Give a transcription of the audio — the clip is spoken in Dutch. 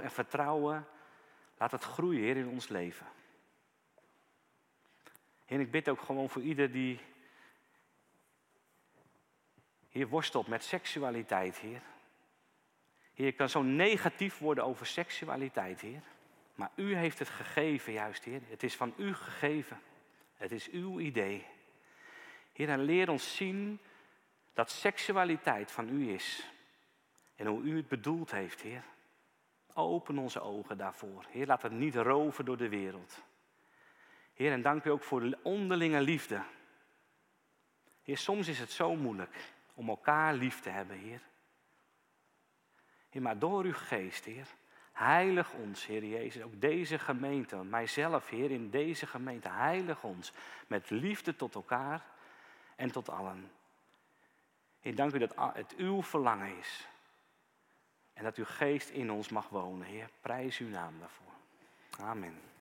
en vertrouwen, laat het groeien, Heer, in ons leven. Heer, ik bid ook gewoon voor ieder die hier worstelt met seksualiteit, Heer. Heer, kan zo negatief worden over seksualiteit, Heer. Maar u heeft het gegeven, juist, Heer. Het is van u gegeven. Het is uw idee. Heer, en leer ons zien dat seksualiteit van u is. En hoe u het bedoeld heeft, Heer. Open onze ogen daarvoor. Heer, laat het niet roven door de wereld. Heer, en dank u ook voor de onderlinge liefde. Heer, soms is het zo moeilijk om elkaar lief te hebben, Heer. Heer, maar door uw geest, Heer, heilig ons, Heer Jezus, ook deze gemeente, mijzelf, Heer, in deze gemeente, heilig ons met liefde tot elkaar en tot allen. Heer, dank u dat het uw verlangen is. En dat uw geest in ons mag wonen, Heer. Prijs uw naam daarvoor. Amen.